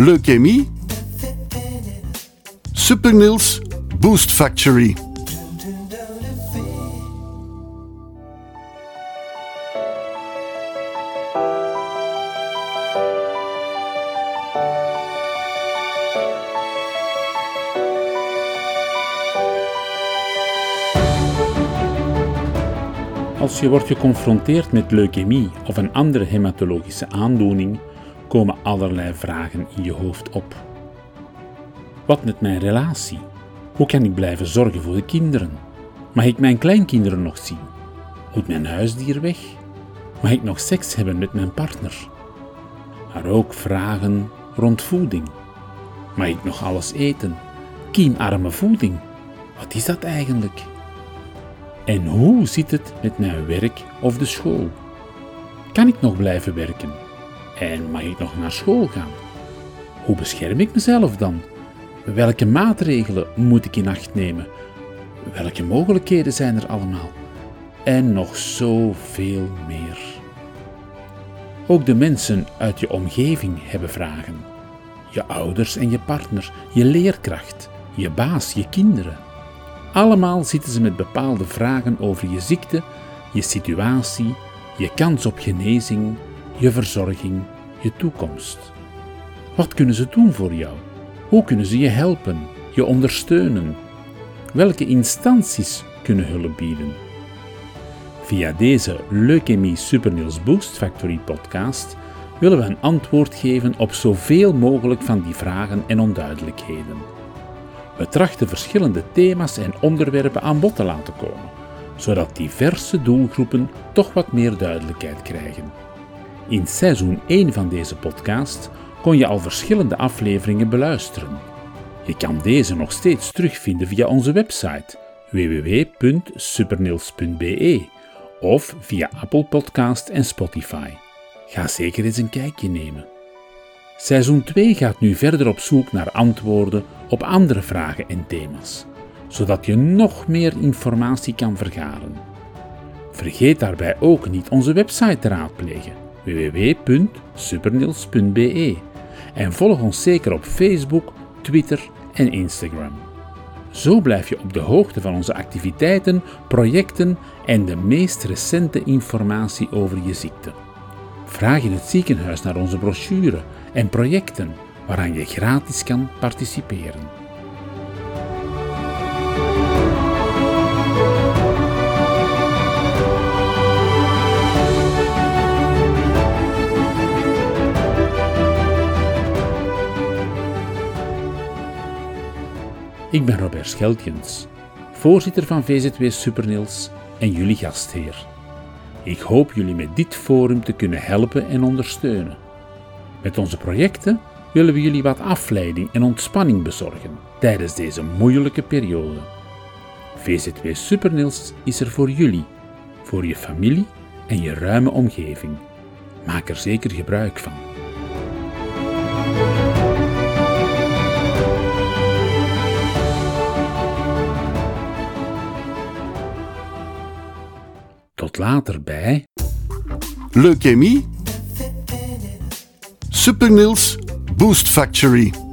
Leukemie? Supernils Boost Factory. Als je wordt geconfronteerd met leukemie of een andere hematologische aandoening, komen allerlei vragen in je hoofd op. Wat met mijn relatie? Hoe kan ik blijven zorgen voor de kinderen? Mag ik mijn kleinkinderen nog zien? Moet mijn huisdier weg? Mag ik nog seks hebben met mijn partner? Maar ook vragen rond voeding. Mag ik nog alles eten? Kiemarme voeding. Wat is dat eigenlijk? En hoe zit het met mijn werk of de school? Kan ik nog blijven werken? En mag ik nog naar school gaan? Hoe bescherm ik mezelf dan? Welke maatregelen moet ik in acht nemen? Welke mogelijkheden zijn er allemaal? En nog zoveel meer. Ook de mensen uit je omgeving hebben vragen. Je ouders en je partner, je leerkracht, je baas, je kinderen. Allemaal zitten ze met bepaalde vragen over je ziekte, je situatie, je kans op genezing, je verzorging, je toekomst. Wat kunnen ze doen voor jou? Hoe kunnen ze je helpen, je ondersteunen? Welke instanties kunnen hulp bieden? Via deze Leukemie Supernieuws Boost Factory podcast willen we een antwoord geven op zoveel mogelijk van die vragen en onduidelijkheden. We trachten verschillende thema's en onderwerpen aan bod te laten komen, zodat diverse doelgroepen toch wat meer duidelijkheid krijgen. In seizoen 1 van deze podcast kon je al verschillende afleveringen beluisteren. Je kan deze nog steeds terugvinden via onze website www.supernils.be of via Apple Podcast en Spotify. Ga zeker eens een kijkje nemen. Seizoen 2 gaat nu verder op zoek naar antwoorden op andere vragen en thema's, zodat je nog meer informatie kan vergaren. Vergeet daarbij ook niet onze website te raadplegen www.supernils.be en volg ons zeker op Facebook, Twitter en Instagram. Zo blijf je op de hoogte van onze activiteiten, projecten en de meest recente informatie over je ziekte. Vraag in het ziekenhuis naar onze brochure en projecten waaraan je gratis kan participeren. Ik ben Robert Scheltjens, voorzitter van VZW Supernils en jullie gastheer. Ik hoop jullie met dit forum te kunnen helpen en ondersteunen. Met onze projecten willen we jullie wat afleiding en ontspanning bezorgen tijdens deze moeilijke periode. VZW Supernils is er voor jullie, voor je familie en je ruime omgeving. Maak er zeker gebruik van. Tot later bij Leukemie? Supernils Boost Factory.